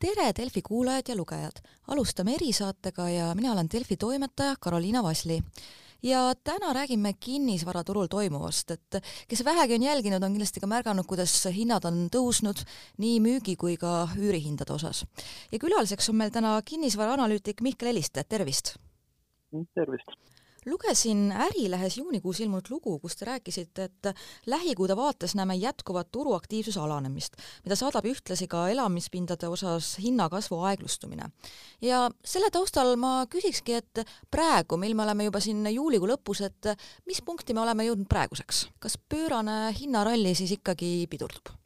tere, Delfi kuulajad ja lugejad! alustame erisaatega ja mina olen Delfi toimetaja Karoliina Vasli. ja täna räägime kinnisvaraturul toimuvast, et kes vähegi on jälginud, on kindlasti ka märganud, kuidas hinnad on tõusnud nii müügi kui ka üürihindade osas. ja külaliseks on meil täna kinnisvaraanalüütik Mihkel Eliste, tervist! tervist! Lugesin Ärilehes juunikuus ilmunud lugu, kus te rääkisite, et lähikuude vaates näeme jätkuvat turuaktiivsuse alanemist, mida saadab ühtlasi ka elamispindade osas hinnakasvu aeglustumine. ja selle taustal ma küsikski, et praegu, mil me oleme juba siin juulikuu lõpus, et mis punkti me oleme jõudnud praeguseks, kas pöörane hinnaralli siis ikkagi pidurdub?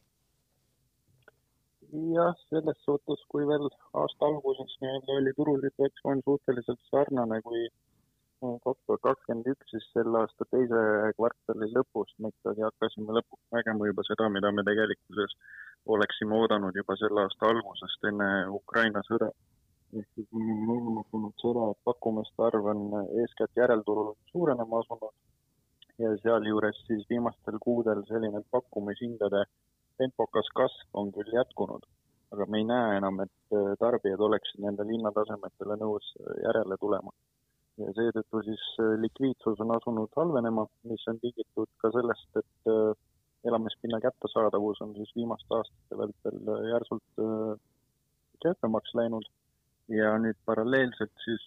jah, selles suhtes, kui veel aasta alguses nii-öelda oli turusituatsioon suhteliselt sarnane, kui kaks tuhat kakskümmend üks, siis selle aasta teise kvartali lõpus me ikkagi hakkasime lõpuks nägema juba seda, mida me tegelikkuses oleksime oodanud juba selle aasta algusest enne Ukraina sõda. ehk siis niinimetatud sõda, et pakkumiste arv on eeskätt järelturul suurenema asunud. Ja sealjuures siis viimastel kuudel selline pakkumishindade tempokas kasv on küll jätkunud, aga me ei näe enam, et tarbijad oleksid nendele hinnatasemetele nõus järele tulema ja seetõttu siis äh, likviidsus on asunud halvenema, mis on tingitud ka sellest, et äh, elamispinna kättesaadavus on siis viimaste aastate vältel äh, järsult kehvemaks läinud ja nüüd paralleelselt siis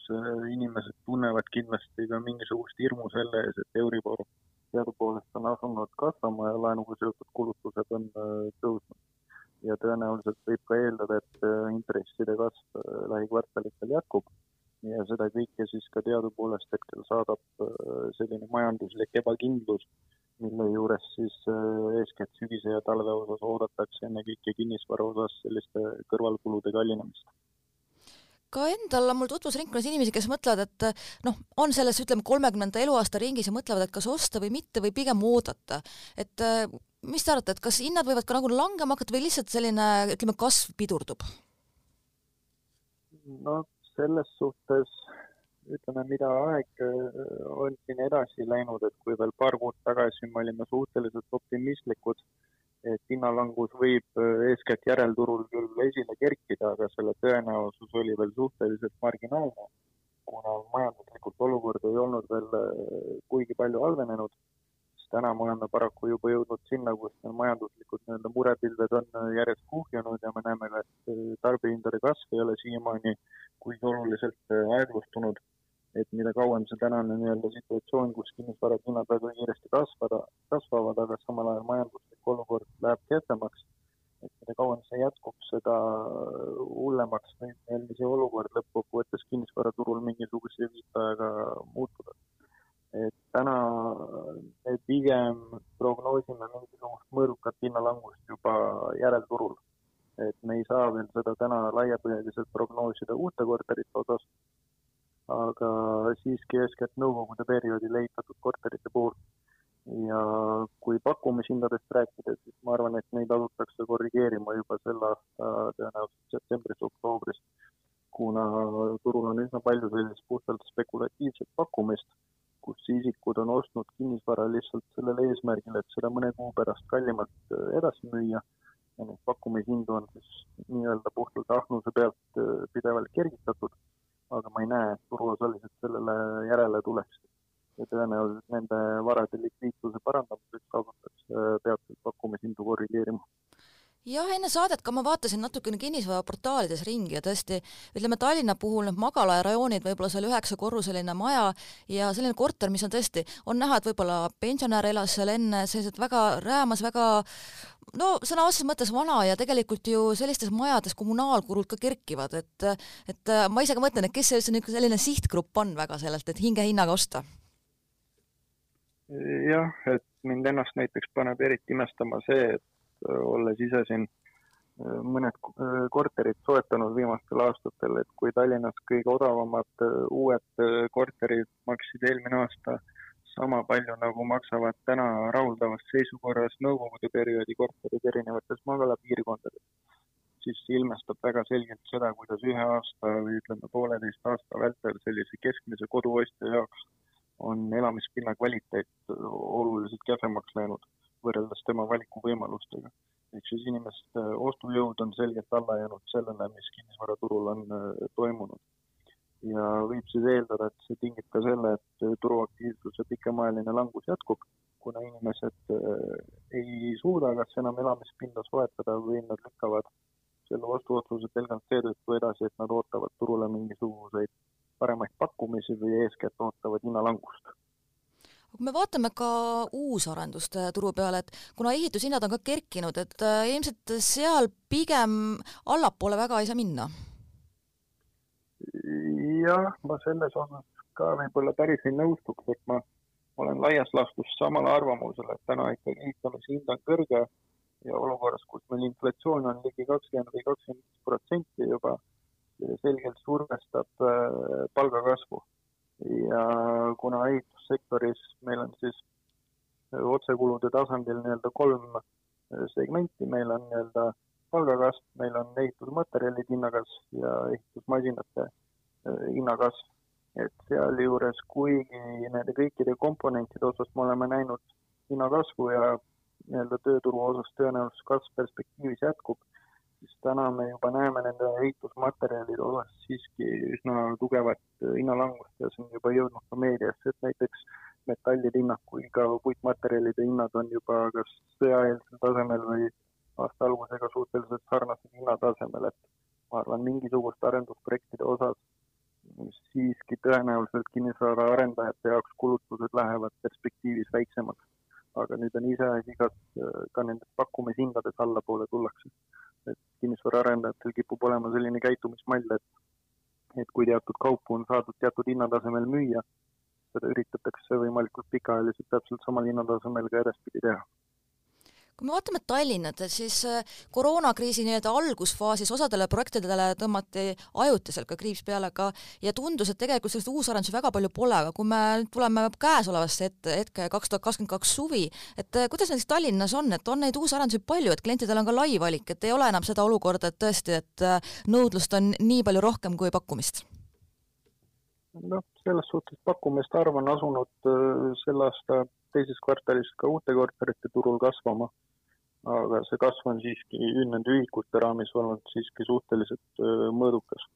inimesed tunnevad kindlasti ka mingisugust hirmu selle ees, et Euribor teadupoolest on asunud kasvama ja laenuga seotud kulutused on tõusnud. ja tõenäoliselt võib ka eeldada, et intresside kasv lähikvartalitel jätkub ja seda kõike siis ka teadupoolest hetkel saadab äh, selline majanduslik ebakindlus, mille juures siis äh, eeskätt sügise ja talve osas oodatakse ennekõike kinnisvara osas selliste kõrvalkulude kallinemist ka endal on mul tutvusringkonnas inimesi, kes mõtlevad, et noh, on selles, ütleme, kolmekümnenda eluaasta ringis ja mõtlevad, et kas osta või mitte või pigem oodata. et äh, mis te arvate, et kas hinnad võivad ka nagu langema hakata või lihtsalt selline, ütleme, kasv pidurdub? no selles suhtes ütleme, mida aeg äh, on siin edasi läinud, et kui veel paar kuud tagasi me olime suhteliselt optimistlikud, et hinnalangus võib äh, eeskätt järelturul küll esile kerkida, aga selle tõenäosus oli veel suhteliselt marginaalne, kuna majanduslikult olukord ei olnud veel äh, kuigi palju halvenenud täna me oleme paraku juba jõudnud sinna, kus majanduslikud nii-öelda murepilved on järjest kuhjunud ja me näeme ka, et tarbijahindade kasv ei ole siiamaani kuigi oluliselt aeglustunud. et mida kauem see tänane nii-öelda situatsioon, kus kinnisvarade hinnad väga kiiresti kasvada, kasvavad, aga samal ajal majanduslik olukord läheb kehvemaks, et mida kauem see jätkub, seda hullemaks võib nii-öelda see olukord lõppkokkuvõttes kinnisvaraturul mingisuguse viitajaga muutuda et täna me pigem prognoosime mingisugust mõõdukat hinnalangust juba järelturul. et me ei saa veel seda täna laiapõhjaliselt prognoosida uute korterite osas, aga siiski eeskätt nõukogude perioodil ehitatud korterite puhul. ja kui pakkumishindadest rääkida, siis ma arvan, et neid asutakse korrigeerima juba selle aasta tõenäoliselt septembris-oktoobris, kuna turul on üsna palju sellist puhtalt spekulatiivset pakkumist kus isikud on ostnud kinnisvara lihtsalt sellel eesmärgil, et seda mõne kuu pärast kallimalt äh, edasi müüa. Ja neid pakkumishindu on siis nii-öelda puhtalt ahnuse pealt äh, pidevalt kergitatud, aga ma ei näe, et turuosalised sellele järele tuleksid. ja tõenäoliselt nende varade likviidsuse parandamiseks hakatakse äh, peatselt pakkumishindu korrigeerima jah, enne saadet ka ma vaatasin natukene kinnisvaraportaalides ringi ja tõesti, ütleme Tallinna puhul need magalarajoonid, võib-olla seal üheksakorruseline maja ja selline korter, mis on tõesti, on näha, et võib-olla pensionär elas seal enne, sellised väga räämas, väga no sõna otseses mõttes vana ja tegelikult ju sellistes majades kommunaalkulud ka kerkivad, et et ma ise ka mõtlen, et kes see üldse niisugune selline sihtgrupp on väga sellelt, et hingehinnaga osta? jah, et mind ennast näiteks paneb eriti imestama see, et Äh, olles ise siin äh, mõned äh, korterid soetanud viimastel aastatel, et kui Tallinnas kõige odavamad uued korterid maksid eelmine aasta sama palju, nagu maksavad täna rahuldavas seisukorras nõukogude perioodi korterid erinevates magalapiirkondades, siis ilmestab väga selgelt seda, kuidas ühe aasta või ütleme, pooleteist aasta vältel sellise keskmise koduostja jaoks on elamispinna kvaliteet oluliselt kehvemaks läinud võrreldes tema valikuvõimalustega. ehk siis inimeste ostujõud on selgelt alla jäänud sellele, mis kinnisvaraturul on toimunud. ja võib siis eeldada, et see tingib ka selle, et turuaktiivsuse pikemaajaline langus jätkub, kuna inimesed ei suuda kas enam elamispinda soetada või nad lükkavad selle ostuotsuse pelgalt seetõttu edasi, et nad ootavad turule mingisuguseid paremaid pakkumisi või eeskätt ootavad hinnalangust kui me vaatame ka uusarenduste turu peale, et kuna ehitushinnad on ka kerkinud, et äh, ilmselt seal pigem allapoole väga ei saa minna? jah, ma selles osas ka võib-olla päris ei nõustuks, et ma olen laias laastus samal arvamusel, et täna ikkagi ehitamise hind on kõrge ja olukorras, kus meil inflatsioon on ligi kakskümmend või kakskümmend viis protsenti juba, selgelt survestab äh, palgakasvu ja kuna ehitussektoris meil on siis otsekulude tasandil nii-öelda kolm segmenti, meil on nii-öelda palgakasv, meil on ehitusmaterjalid hinnakasv ja ehitusmasinate äh, hinnakasv. et sealjuures, kuigi nende kõikide komponentide osas me oleme näinud hinnakasvu ja nii-öelda tööturu osas tõenäoliselt kasv perspektiivis jätkub, siis täna me juba näeme nende ehitusmaterjalide osas siiski üsna tugevat hinnalangust ja see on juba jõudnud ka meediasse, et näiteks metallide hinnad kui ka puitmaterjalide hinnad on juba kas sõjaeelsel tasemel või aasta algusega suhteliselt sarnasel hinnatasemel, et ma arvan, mingisuguste arendusprojektide osas siiski tõenäoliselt kinnisvaraarendajate jaoks kulutused lähevad perspektiivis väiksemaks. aga nüüd on iseasi, kas ka nendes pakkumishindades allapoole tullakse et kinnisvaraarendajatel kipub olema selline käitumismall, et et kui teatud kaupu on saadud teatud hinnatasemel müüa, seda üritatakse võimalikult pikaajaliselt täpselt samal hinnatasemel ka edaspidi teha kui me vaatame Tallinnat, siis äh, koroonakriisi nii-öelda algusfaasis osadele projektidele tõmmati ajutiselt ka kriips peale ka ja tundus, et tegelikult selliseid uusarendusi väga palju pole, aga kui me nüüd tuleme käesolevasse ette, hetke kaks tuhat kakskümmend kaks suvi, et äh, kuidas näiteks Tallinnas on, et on neid uusarendusi palju, et klientidel on ka lai valik, et ei ole enam seda olukorda, et tõesti, et äh, nõudlust on nii palju rohkem kui pakkumist? noh, selles suhtes pakkumiste arv on asunud selle aasta teises kvartalis ka uute korterite turul kasvama aga see kasv on siiski nende ühikute raamis olnud siiski suhteliselt mõõdukas.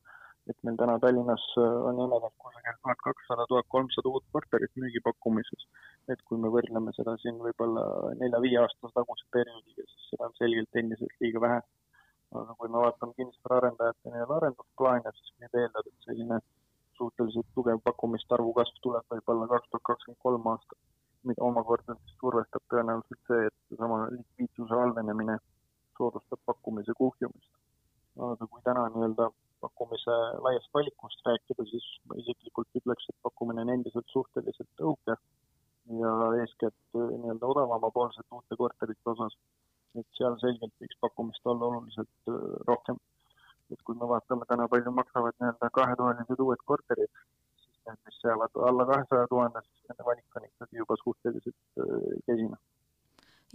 et meil täna Tallinnas on jämedalt kusagil tuhat kakssada, tuhat kolmsada uut korterit müügipakkumises. et kui me võrdleme seda siin võib-olla nelja-viie aasta taguse perioodiga, siis seda on selgelt endiselt liiga vähe. aga kui me vaatame kinnisvaraarendajate nii-öelda arendusplaane, siis võib eeldada, et selline suhteliselt tugev pakkumiste arvu kasv tuleb võib-olla kaks tuhat kakskümmend kolm aastat mida omakorda siis survestab tõenäoliselt see, et seesama likviidsuse halvenemine soodustab pakkumise kuhjumist. aga kui täna nii-öelda pakkumise laiast valikust rääkida, siis ma isiklikult ütleks, et pakkumine on endiselt suhteliselt õhuke ja eeskätt äh, nii-öelda odavamapoolsete uute korterite osas, et seal selgelt võiks pakkumist olla oluliselt äh, rohkem. et kui me vaatame täna, palju maksavad nii-öelda kahetoalised uued korterid, need, mis jäävad alla kahesaja tuhande, siis nende valik on ikkagi juba suhteliselt kesine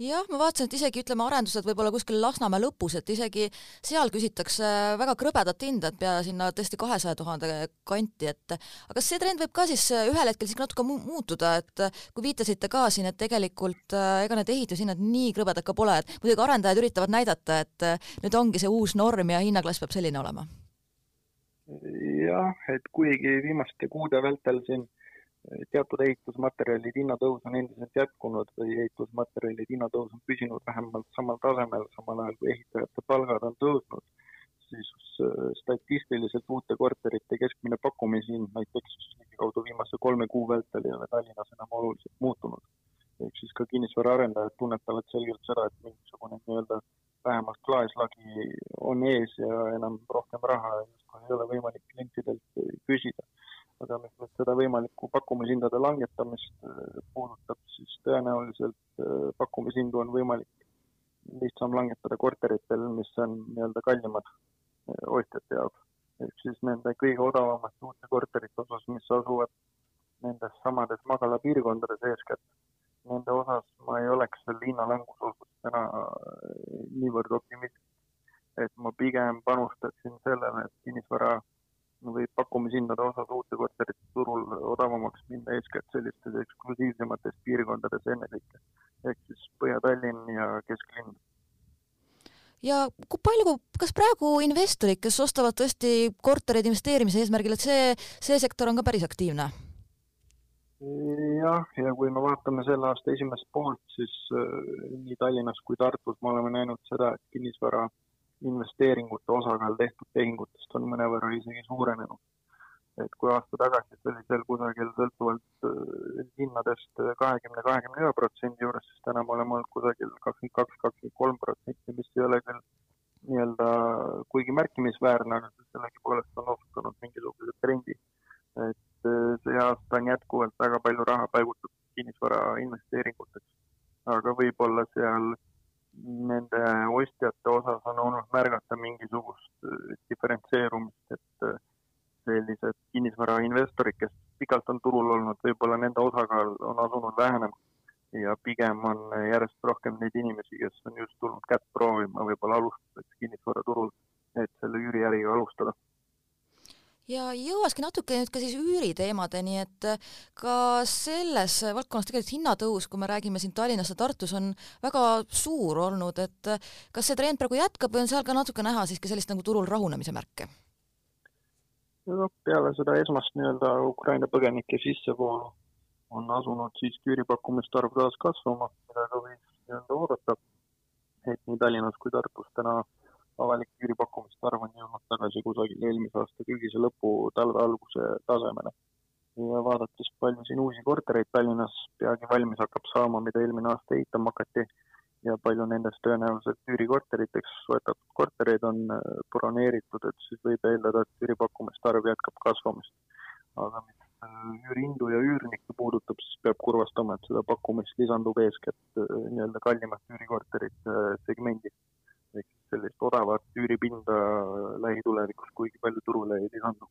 jah, ma vaatasin, et isegi ütleme, arendused võib-olla kuskil Lasnamäe lõpus, et isegi seal küsitakse väga krõbedat hinda, et pea sinna tõesti kahesaja tuhande kanti, et aga kas see trend võib ka siis ühel hetkel siiski natuke mu muutuda, et kui viitasite ka siin, et tegelikult ega need ehitushinnad nii krõbedad ka pole, et muidugi arendajad üritavad näidata, et nüüd ongi see uus norm ja hinnaklass peab selline olema. Jah, et kuigi viimaste kuude vältel siin teatud ehitusmaterjalide hinnatõus on endiselt jätkunud või ehitusmaterjalide hinnatõus on püsinud vähemalt samal tasemel, samal ajal kui ehitajate palgad on tõusnud, siis eh, statistiliselt uute korterite keskmine pakkumishind näiteks ligikaudu viimase kolme kuu vältel ei ole Tallinnas enam oluliselt muutunud. ehk siis ka kinnisvaraarendajad tunnetavad selgelt seda, et mingisugune nii-öelda vähemalt klaaslagi on ees ja enam rohkem raha justkui ei ole võimalik klientidelt küsida. Aga mis nüüd seda võimalikku pakkumishindade langetamist äh, puudutab, siis tõenäoliselt äh, pakkumishindu on võimalik lihtsam langetada korteritel, mis on nii-öelda kallimad äh, ostjate jaoks. ehk siis nende kõige odavamate uute korterite osas, mis asuvad nendes samades magalapiirkondades eeskätt nende osas ma ei oleks selle hinnalanguse osas täna niivõrd optimistlik. et ma pigem panustaksin sellele, et kinnisvara või pakkumishindade osas uute korterite turul odavamaks minna eeskätt sellistes eksklusiivsemates piirkondades ennekõike ehk siis Põhja-Tallinn ja kesklinn ja kui palju, kas praegu investorid, kes ostavad tõesti kortereid investeerimise eesmärgil, et see, see sektor on ka päris aktiivne? jah, ja kui me vaatame selle aasta esimest poolt, siis äh, nii Tallinnas kui Tartus me oleme näinud seda, et kinnisvara investeeringute osakaal tehtud tehingutest on mõnevõrra isegi suurenenud kui aasta tagasi seal kusagil sõltuvalt äh, hinnadest kahekümne, kahekümne ühe protsendi juures, siis täna me oleme olnud kusagil kakskümmend kaks, kakskümmend kolm protsenti, mis ei ole küll nii-öelda kuigi märkimisväärne, aga sellegipoolest on osutunud mingisuguse trendi. et äh, see aasta on jätkuvalt väga kinnisvarainvestorid, kes pikalt on turul olnud, võib-olla nende osakaal on asunud vähenema ja pigem on järjest rohkem neid inimesi, kes on just tulnud kätt proovima võib-olla alustuseks kinnisvaraturul, et selle üüriäriga alustada ja jõuakski natuke nüüd ka siis üüriteemadeni, et ka selles valdkonnas tegelikult hinnatõus, kui me räägime siin Tallinnas ja Tartus, on väga suur olnud, et kas see trend praegu jätkab või on seal ka natuke näha siiski sellist nagu turul rahunemise märke? Peale seda esmast nii-öelda Ukraina põgenike sissevoolu on asunud siiski üüripakkumiste arv taas kasvama, mida ka võiks nii-öelda oodata. et nii Tallinnas kui Tartus täna avalik üüripakkumiste arv on jõudnud tagasi kusagil eelmise aasta sügise lõpu, talve alguse tasemele. ja vaadates, palju siin uusi kortereid Tallinnas peagi valmis hakkab saama, mida eelmine aasta ehitama hakati ja palju nendest tõenäoliselt üürikorteriteks soetatud kortereid on äh, broneeritud, et siis võib eeldada, et üüripakkumiste arv jätkab kasvamist. aga mis äh, üürihindu ja üürnikke puudutab, siis peab kurvastama, et seda pakkumist lisandub eeskätt äh, nii-öelda kallimat üürikorterite segmendi. ehk sellist odavat üüripinda lähitulevikus kuigi palju turule ei lisandu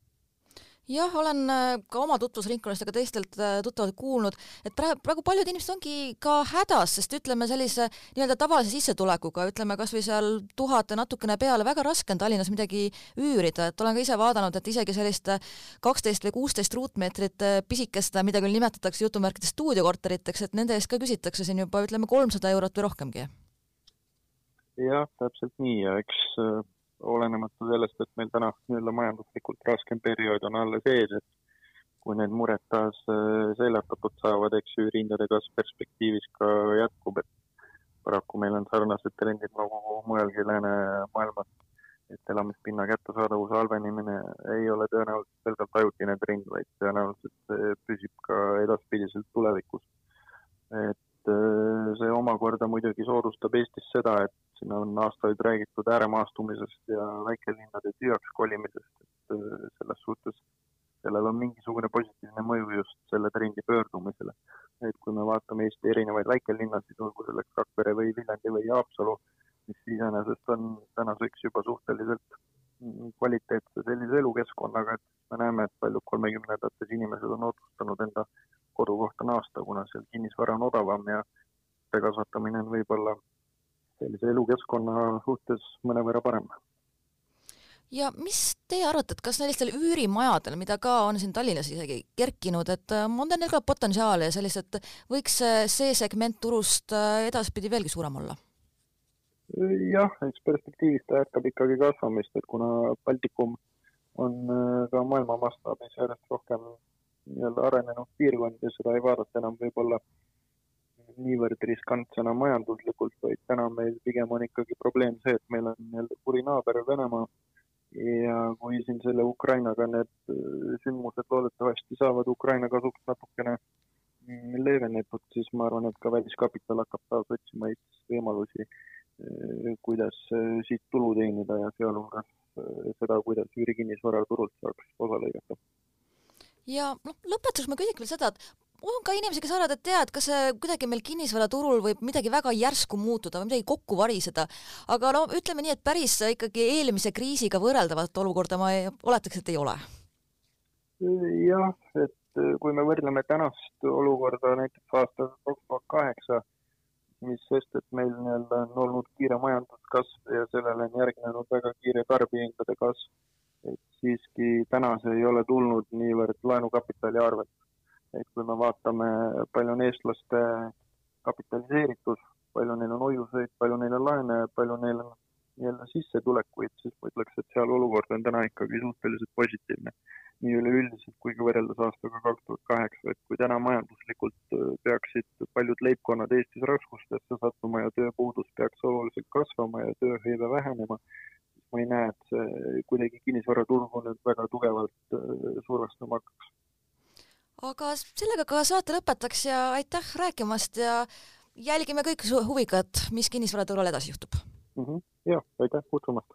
jah, olen äh, ka oma tutvusringkonnast ja ka teistelt äh, tuttavalt kuulnud, et praegu, praegu paljud inimesed ongi ka hädas, sest ütleme sellise nii-öelda tavalise sissetulekuga, ütleme kas või seal tuhat ja natukene peale, väga raske on Tallinnas midagi üürida, et olen ka ise vaadanud, et isegi sellist äh, kaksteist või kuusteist ruutmeetrit pisikest, mida küll nimetatakse jutumärkides stuudiokorteriteks, et nende eest ka küsitakse siin juba ütleme kolmsada eurot või rohkemgi. jah, täpselt nii ja eks olenemata sellest, et meil täna nii-öelda majanduslikult raskem periood on alles ees, et kui need mured taas äh, seljatatud saavad, eks ju, üürihindade kasv perspektiivis ka jätkub, et paraku meil on sarnased trendid nagu mujalgi läänemaailmas, et elamispinna kättesaadavuse halvenemine ei ole tõenäoliselt pelgalt ajutine trend, vaid tõenäoliselt püsib ka edaspidiselt tulevikus. et äh, see omakorda muidugi soodustab Eestis seda, et siin on aastaid räägitud ääremaastumisest ja väikelinnade tühjaks kolimisest, et äh, selles suhtes sellel on mingisugune positiivne mõju just selle trendi pöördumisele. et kui me vaatame Eesti erinevaid väikelinnasid, olgu selleks Rakvere või Viljandi või Haapsalu, mis iseenesest on tänaseks juba suhteliselt kvaliteetse sellise elukeskkonnaga, et me näeme, et paljud kolmekümnendates inimesed on otsustanud enda kodukohta naasta, kuna seal kinnisvara on odavam ja kasvatamine on võib-olla sellise elukeskkonna suhtes mõnevõrra parem. ja mis teie arvate, et kas sellistel üürimajadel, mida ka on siin Tallinnas isegi kerkinud, et äh, on neil ka potentsiaali ja sellised, võiks see segment turust äh, edaspidi veelgi suurem olla? jah, eks perspektiivis ta jätkab ikkagi kasvamist, et kuna Baltikum on äh, ka maailma mastaabis järjest rohkem nii-öelda arenenud piirkond ja seda ei vaadata enam võib-olla niivõrd riskantsena majanduslikult, vaid täna meil pigem on ikkagi probleem see, et meil on nii-öelda kuri naaber Venemaa. Ja kui siin selle Ukrainaga need äh, sündmused loodetavasti saavad Ukraina kasuks natukene mm, leevendatud, siis ma arvan, et ka väliskapital hakkab taas otsima Eestis võimalusi, äh, kuidas äh, siit tulu teenida ja sealhulgas seda, kuidas üürikinnisvaraturult saaks osa lõigata. Ja noh, lõpetuseks ma küsiks veel seda, et on ka inimesi, kes arvavad, et tead, kas kuidagi meil kinnisvaraturul võib midagi väga järsku muutuda või midagi kokku variseda, aga no ütleme nii, et päris ikkagi eelmise kriisiga võrreldavat olukorda ma ei, oletaks, et ei ole. jah, et kui me võrdleme tänast olukorda näiteks aastal kaks tuhat kaheksa, mis sest, et meil nii-öelda on olnud kiire majanduskasv ja sellele on järgnenud väga kiire tarbijahindade kasv, et siiski täna see ei ole tulnud niivõrd laenukapitali arvelt et kui me vaatame, palju on eestlaste kapitaliseeritus, palju neil on hoiuseid, palju neil on laene, palju neil on nii-öelda sissetulekuid, siis ma ütleks, et seal olukord on täna ikkagi suhteliselt positiivne. nii üleüldiselt kui ka võrreldes aastaga kaks tuhat kaheksa, et kui täna majanduslikult äh, peaksid paljud leibkonnad Eestis raskustesse sattuma ja tööpuudus peaks oluliselt kasvama ja tööhõive vähenema, siis ma ei näe, et see kuidagi kinnisvaraturgu nüüd väga tugevalt äh, survestama hakkaks aga sellega ka saate lõpetaks ja aitäh rääkimast ja jälgime kõik huviga, et mis kinnisvaraturul edasi juhtub mm. -hmm. ja aitäh kutsumast